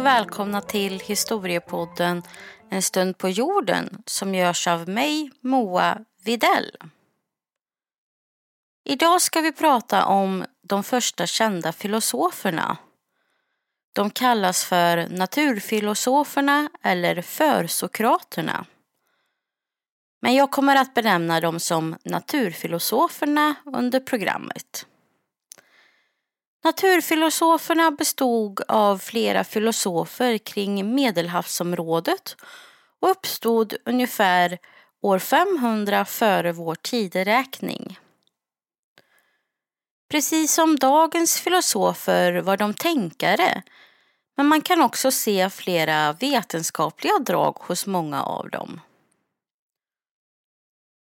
Och välkomna till historiepodden En stund på jorden som görs av mig, Moa Videll. Idag ska vi prata om de första kända filosoferna. De kallas för naturfilosoferna eller försokraterna. Men jag kommer att benämna dem som naturfilosoferna under programmet. Naturfilosoferna bestod av flera filosofer kring Medelhavsområdet och uppstod ungefär år 500 före vår tideräkning. Precis som dagens filosofer var de tänkare men man kan också se flera vetenskapliga drag hos många av dem.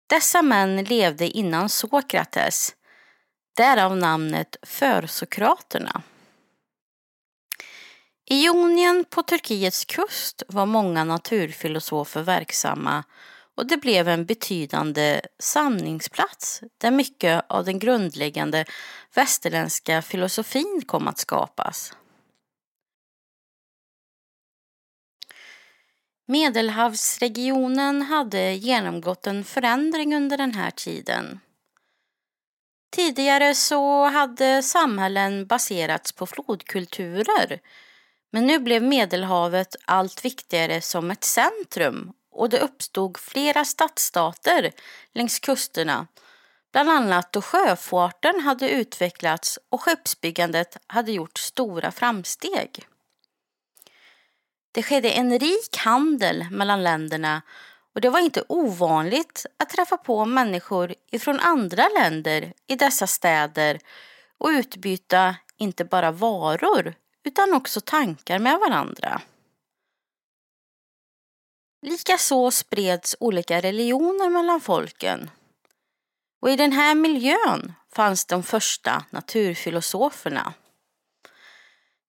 Dessa män levde innan Sokrates Därav namnet försokraterna. I Ionien på Turkiets kust var många naturfilosofer verksamma och det blev en betydande samlingsplats där mycket av den grundläggande västerländska filosofin kom att skapas. Medelhavsregionen hade genomgått en förändring under den här tiden. Tidigare så hade samhällen baserats på flodkulturer. Men nu blev Medelhavet allt viktigare som ett centrum och det uppstod flera stadsstater längs kusterna. Bland annat då sjöfarten hade utvecklats och skeppsbyggandet hade gjort stora framsteg. Det skedde en rik handel mellan länderna och det var inte ovanligt att träffa på människor ifrån andra länder i dessa städer och utbyta inte bara varor utan också tankar med varandra. Likaså spreds olika religioner mellan folken. Och i den här miljön fanns de första naturfilosoferna.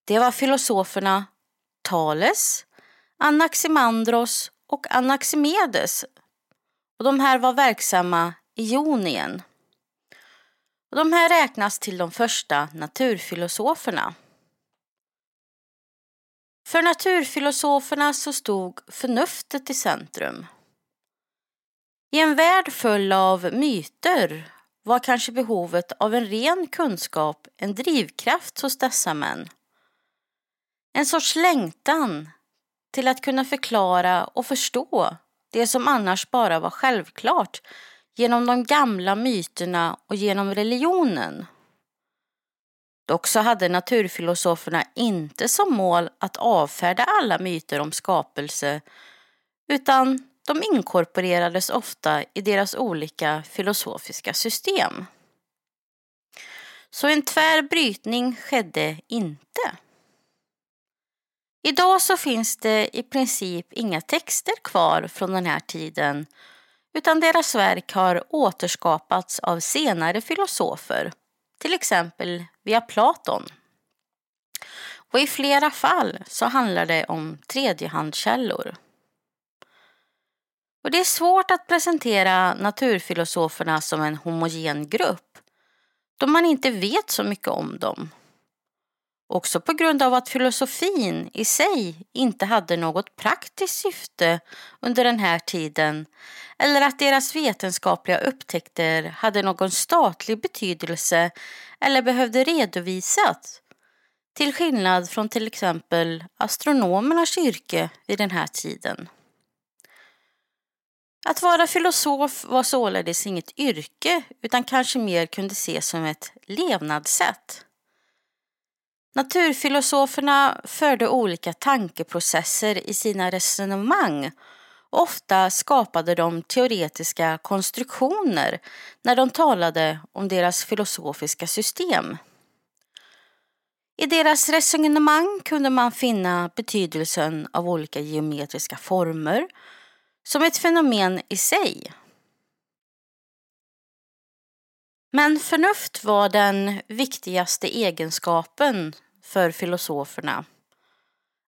Det var filosoferna Thales, Anaximandros och Anaximedes. Och de här var verksamma i Jonien. Och de här räknas till de första naturfilosoferna. För naturfilosoferna så stod förnuftet i centrum. I en värld full av myter var kanske behovet av en ren kunskap en drivkraft hos dessa män. En sorts längtan till att kunna förklara och förstå det som annars bara var självklart genom de gamla myterna och genom religionen. Dock så hade naturfilosoferna inte som mål att avfärda alla myter om skapelse utan de inkorporerades ofta i deras olika filosofiska system. Så en tvär brytning skedde inte. Idag så finns det i princip inga texter kvar från den här tiden utan deras verk har återskapats av senare filosofer, till exempel via Platon. Och i flera fall så handlar det om tredjehandskällor. Och det är svårt att presentera naturfilosoferna som en homogen grupp då man inte vet så mycket om dem. Också på grund av att filosofin i sig inte hade något praktiskt syfte under den här tiden eller att deras vetenskapliga upptäckter hade någon statlig betydelse eller behövde redovisas. Till skillnad från till exempel astronomernas yrke vid den här tiden. Att vara filosof var således inget yrke utan kanske mer kunde ses som ett levnadssätt. Naturfilosoferna förde olika tankeprocesser i sina resonemang. Ofta skapade de teoretiska konstruktioner när de talade om deras filosofiska system. I deras resonemang kunde man finna betydelsen av olika geometriska former som ett fenomen i sig. Men förnuft var den viktigaste egenskapen för filosoferna.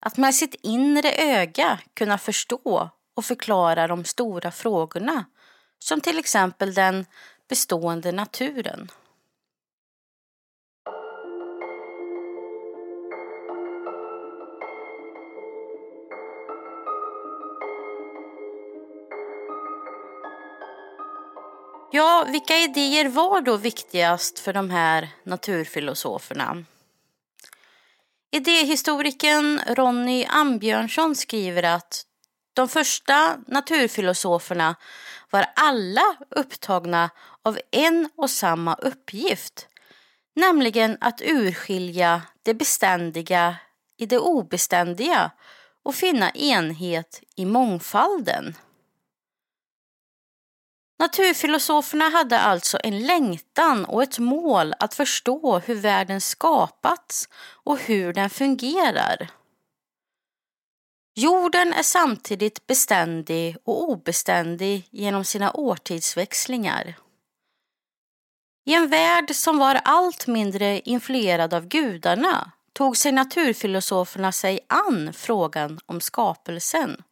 Att med sitt inre öga kunna förstå och förklara de stora frågorna som till exempel den bestående naturen. Ja, vilka idéer var då viktigast för de här naturfilosoferna? Idéhistorikern Ronny Ambjörnsson skriver att de första naturfilosoferna var alla upptagna av en och samma uppgift, nämligen att urskilja det beständiga i det obeständiga och finna enhet i mångfalden. Naturfilosoferna hade alltså en längtan och ett mål att förstå hur världen skapats och hur den fungerar. Jorden är samtidigt beständig och obeständig genom sina årtidsväxlingar. I en värld som var allt mindre influerad av gudarna tog sig naturfilosoferna sig an frågan om skapelsen.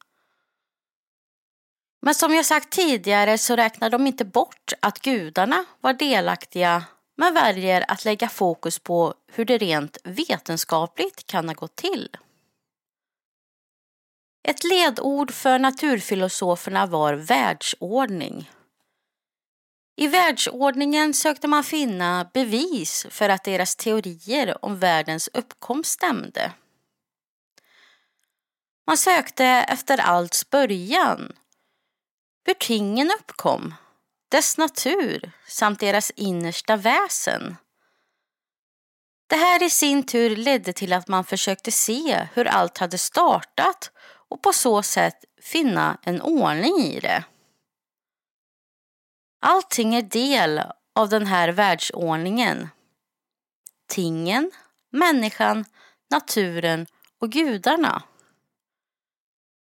Men som jag sagt tidigare så räknar de inte bort att gudarna var delaktiga men väljer att lägga fokus på hur det rent vetenskapligt kan ha gått till. Ett ledord för naturfilosoferna var världsordning. I världsordningen sökte man finna bevis för att deras teorier om världens uppkomst stämde. Man sökte efter allts början, hur tingen uppkom, dess natur samt deras innersta väsen. Det här i sin tur ledde till att man försökte se hur allt hade startat och på så sätt finna en ordning i det. Allting är del av den här världsordningen. Tingen, människan, naturen och gudarna.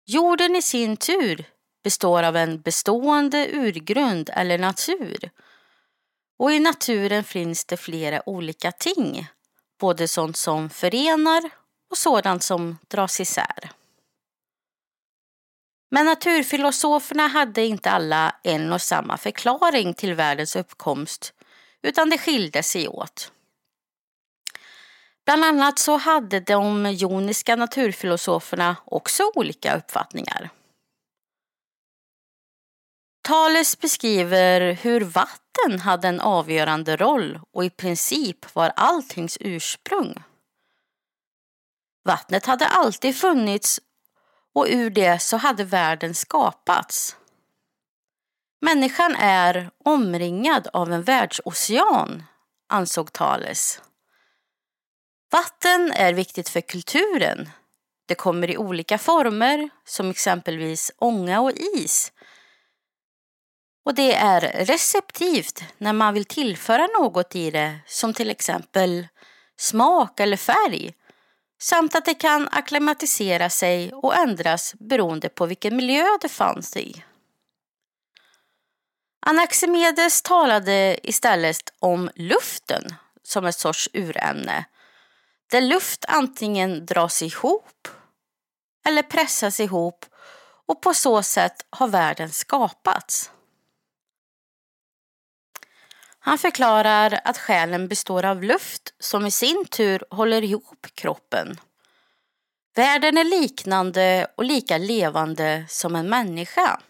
Jorden i sin tur består av en bestående urgrund eller natur. Och i naturen finns det flera olika ting, både sånt som förenar och sådant som dras isär. Men naturfilosoferna hade inte alla en och samma förklaring till världens uppkomst, utan det skilde sig åt. Bland annat så hade de joniska naturfilosoferna också olika uppfattningar. Thales beskriver hur vatten hade en avgörande roll och i princip var alltings ursprung. Vattnet hade alltid funnits och ur det så hade världen skapats. Människan är omringad av en världsocean, ansåg Thales. Vatten är viktigt för kulturen. Det kommer i olika former, som exempelvis ånga och is. Och det är receptivt när man vill tillföra något i det, som till exempel smak eller färg samt att det kan akklimatisera sig och ändras beroende på vilken miljö det fanns i. Anaximedes talade istället om luften som ett sorts urämne där luft antingen dras ihop eller pressas ihop och på så sätt har världen skapats. Han förklarar att själen består av luft som i sin tur håller ihop kroppen. Världen är liknande och lika levande som en människa.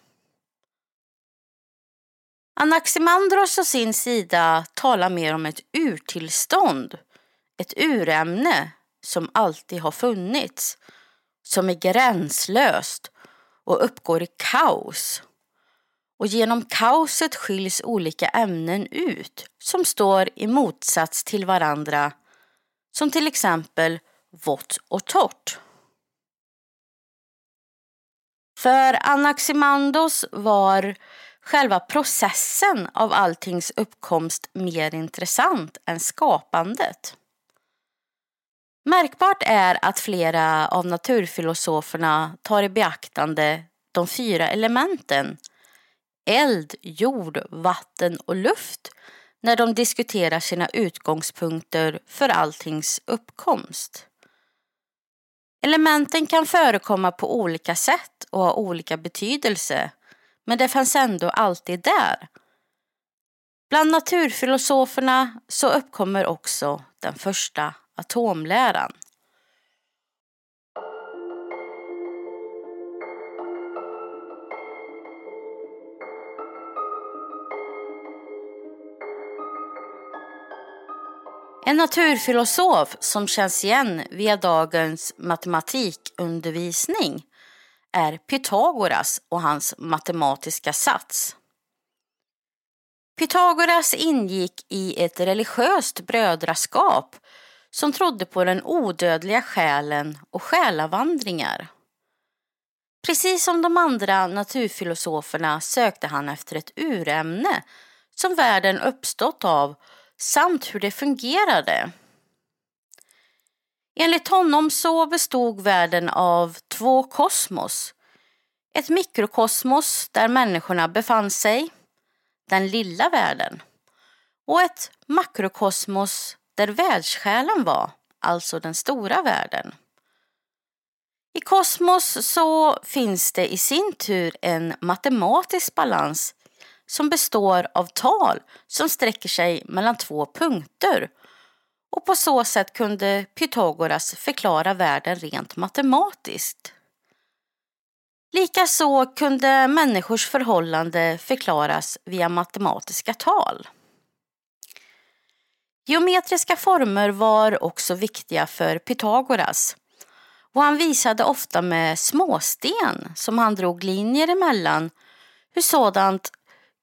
Anaximandros å sin sida talar mer om ett urtillstånd, ett urämne som alltid har funnits, som är gränslöst och uppgår i kaos och genom kaoset skiljs olika ämnen ut som står i motsats till varandra som till exempel vått och torrt. För Anaximandos var själva processen av alltings uppkomst mer intressant än skapandet. Märkbart är att flera av naturfilosoferna tar i beaktande de fyra elementen eld, jord, vatten och luft när de diskuterar sina utgångspunkter för alltings uppkomst. Elementen kan förekomma på olika sätt och ha olika betydelse, men det fanns ändå alltid där. Bland naturfilosoferna så uppkommer också den första atomläran. En naturfilosof som känns igen via dagens matematikundervisning är Pythagoras och hans matematiska sats. Pythagoras ingick i ett religiöst brödraskap som trodde på den odödliga själen och själavandringar. Precis som de andra naturfilosoferna sökte han efter ett urämne som världen uppstått av samt hur det fungerade. Enligt honom så bestod världen av två kosmos. Ett mikrokosmos där människorna befann sig, den lilla världen, och ett makrokosmos där världssjälen var, alltså den stora världen. I kosmos så finns det i sin tur en matematisk balans som består av tal som sträcker sig mellan två punkter och på så sätt kunde Pythagoras förklara världen rent matematiskt. Likaså kunde människors förhållande förklaras via matematiska tal. Geometriska former var också viktiga för Pythagoras och han visade ofta med småsten som han drog linjer emellan hur sådant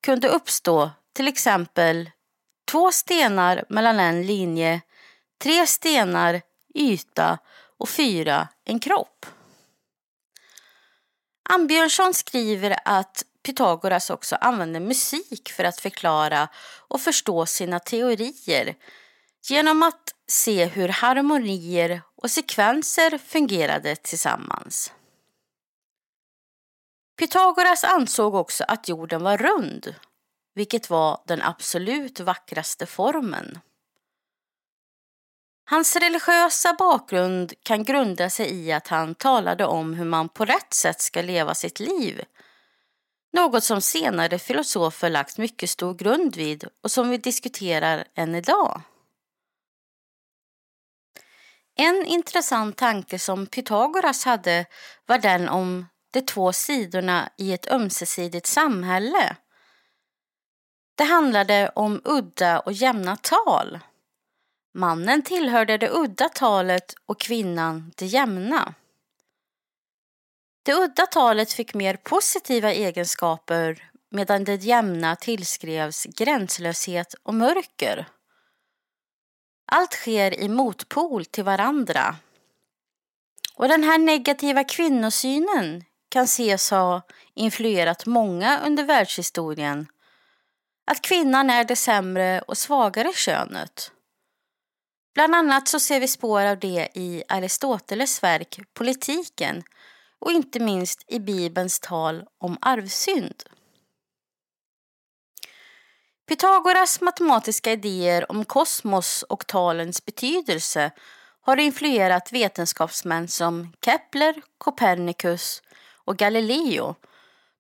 kunde uppstå, till exempel två stenar mellan en linje, tre stenar yta och fyra en kropp. Ambjörnsson skriver att Pythagoras också använde musik för att förklara och förstå sina teorier genom att se hur harmonier och sekvenser fungerade tillsammans. Pythagoras ansåg också att jorden var rund, vilket var den absolut vackraste formen. Hans religiösa bakgrund kan grunda sig i att han talade om hur man på rätt sätt ska leva sitt liv. Något som senare filosofer lagt mycket stor grund vid och som vi diskuterar än idag. En intressant tanke som Pythagoras hade var den om de två sidorna i ett ömsesidigt samhälle. Det handlade om udda och jämna tal. Mannen tillhörde det udda talet och kvinnan det jämna. Det udda talet fick mer positiva egenskaper medan det jämna tillskrevs gränslöshet och mörker. Allt sker i motpol till varandra. Och den här negativa kvinnosynen kan ses ha influerat många under världshistorien. Att kvinnan är det sämre och svagare könet. Bland annat så ser vi spår av det i Aristoteles verk Politiken och inte minst i Bibelns tal om arvsynd. Pythagoras matematiska idéer om kosmos och talens betydelse har influerat vetenskapsmän som Kepler, Copernicus och Galileo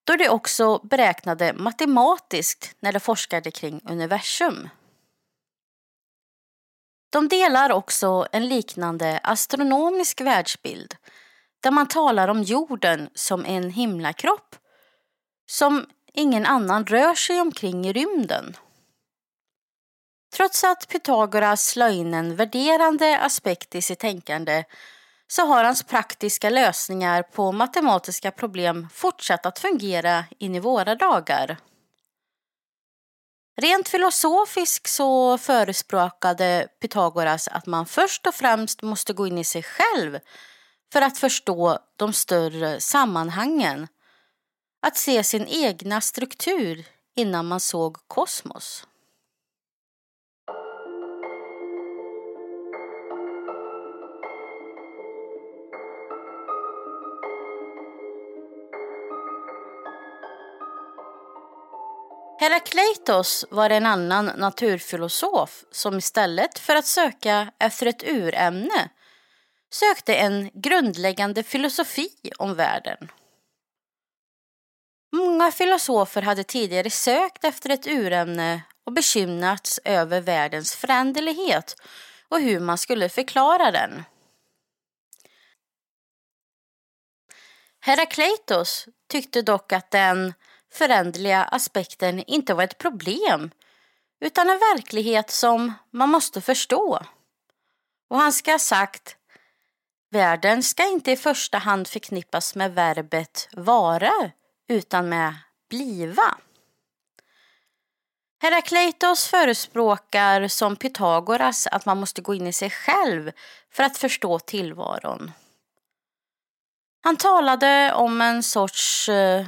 då de också beräknade matematiskt när de forskade kring universum. De delar också en liknande astronomisk världsbild där man talar om jorden som en himlakropp som ingen annan rör sig omkring i rymden. Trots att Pythagoras la in en värderande aspekt i sitt tänkande så har hans praktiska lösningar på matematiska problem fortsatt att fungera in i våra dagar. Rent filosofiskt så förespråkade Pythagoras att man först och främst måste gå in i sig själv för att förstå de större sammanhangen. Att se sin egna struktur innan man såg kosmos. Herakleitos var en annan naturfilosof som istället för att söka efter ett urämne sökte en grundläggande filosofi om världen. Många filosofer hade tidigare sökt efter ett urämne och bekymrats över världens föränderlighet och hur man skulle förklara den. Herakleitos tyckte dock att den föränderliga aspekten inte var ett problem utan en verklighet som man måste förstå. Och han ska ha sagt Världen ska inte i första hand förknippas med verbet vara utan med bliva. Herakleitos förespråkar som Pythagoras att man måste gå in i sig själv för att förstå tillvaron. Han talade om en sorts eh,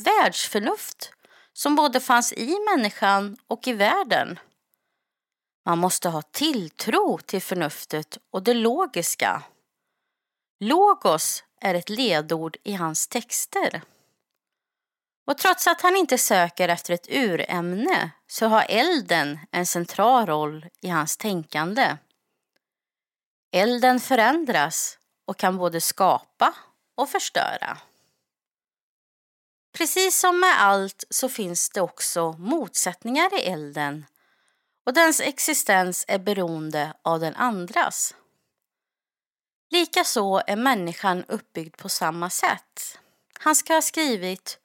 världsförnuft som både fanns i människan och i världen. Man måste ha tilltro till förnuftet och det logiska. Logos är ett ledord i hans texter. Och trots att han inte söker efter ett urämne så har elden en central roll i hans tänkande. Elden förändras och kan både skapa och förstöra. Precis som med allt så finns det också motsättningar i elden och dens existens är beroende av den andras. Likaså är människan uppbyggd på samma sätt. Han ska ha skrivit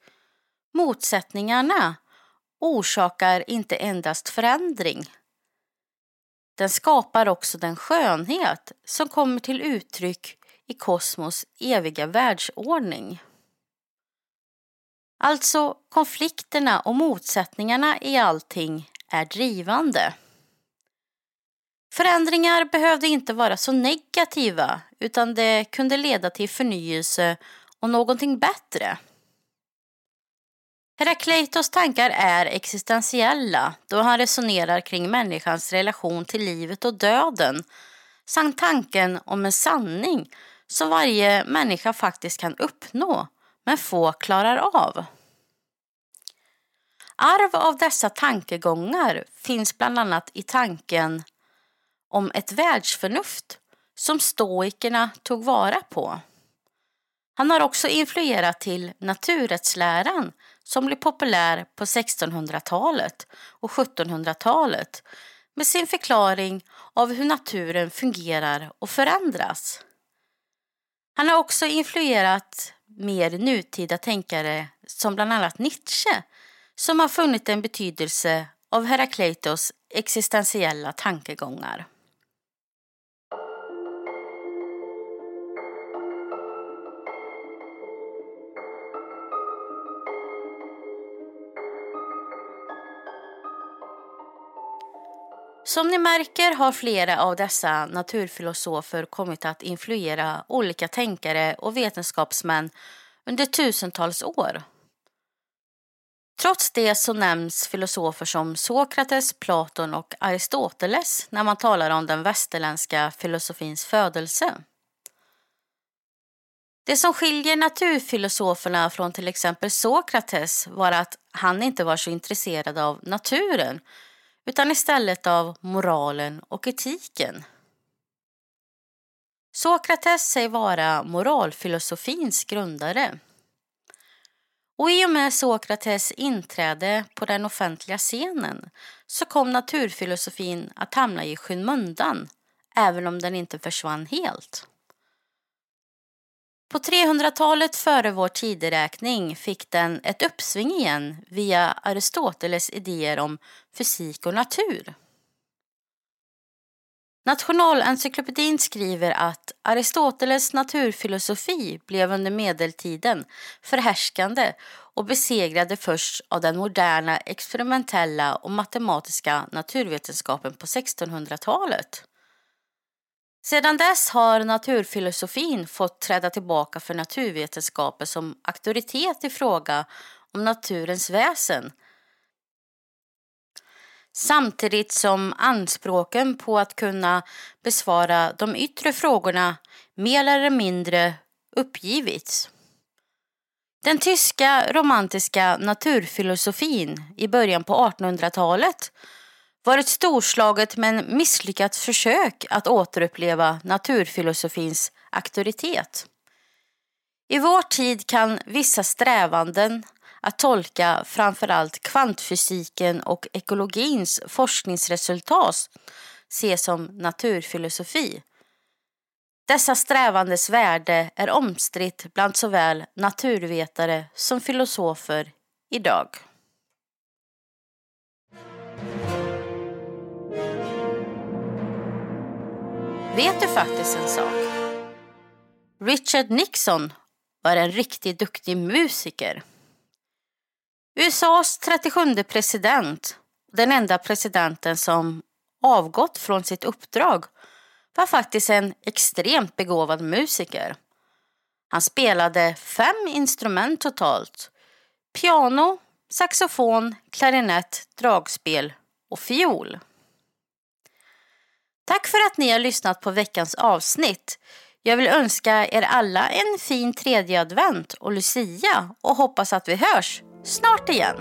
Motsättningarna orsakar inte endast förändring. Den skapar också den skönhet som kommer till uttryck i kosmos eviga världsordning. Alltså konflikterna och motsättningarna i allting är drivande. Förändringar behövde inte vara så negativa utan det kunde leda till förnyelse och någonting bättre. Herakleitos tankar är existentiella då han resonerar kring människans relation till livet och döden samt tanken om en sanning som varje människa faktiskt kan uppnå men få klarar av. Arv av dessa tankegångar finns bland annat i tanken om ett världsförnuft som stoikerna tog vara på. Han har också influerat till naturrättsläran som blev populär på 1600-talet och 1700-talet med sin förklaring av hur naturen fungerar och förändras. Han har också influerat mer nutida tänkare som bland annat Nietzsche som har funnit en betydelse av Herakleitos existentiella tankegångar. Som ni märker har flera av dessa naturfilosofer kommit att influera olika tänkare och vetenskapsmän under tusentals år. Trots det så nämns filosofer som Sokrates, Platon och Aristoteles när man talar om den västerländska filosofins födelse. Det som skiljer naturfilosoferna från till exempel Sokrates var att han inte var så intresserad av naturen utan istället av moralen och etiken. Sokrates säger vara moralfilosofins grundare. Och i och med Sokrates inträde på den offentliga scenen så kom naturfilosofin att hamna i skymundan, även om den inte försvann helt. På 300-talet före vår tideräkning fick den ett uppsving igen via Aristoteles idéer om fysik och natur. Nationalencyklopedin skriver att Aristoteles naturfilosofi blev under medeltiden förhärskande och besegrade först av den moderna experimentella och matematiska naturvetenskapen på 1600-talet. Sedan dess har naturfilosofin fått träda tillbaka för naturvetenskapen som auktoritet i fråga om naturens väsen samtidigt som anspråken på att kunna besvara de yttre frågorna mer eller mindre uppgivits. Den tyska romantiska naturfilosofin i början på 1800-talet var ett storslaget men misslyckat försök att återuppleva naturfilosofins auktoritet. I vår tid kan vissa strävanden att tolka framförallt kvantfysiken och ekologins forskningsresultat ses som naturfilosofi. Dessa strävandes värde är omstritt bland såväl naturvetare som filosofer idag. Vet du faktiskt en sak. Richard Nixon var en riktigt duktig musiker. USAs 37 president, den enda presidenten som avgått från sitt uppdrag, var faktiskt en extremt begåvad musiker. Han spelade fem instrument totalt. Piano, saxofon, klarinett, dragspel och fiol. Tack för att ni har lyssnat på veckans avsnitt. Jag vill önska er alla en fin tredje advent och Lucia och hoppas att vi hörs snart igen.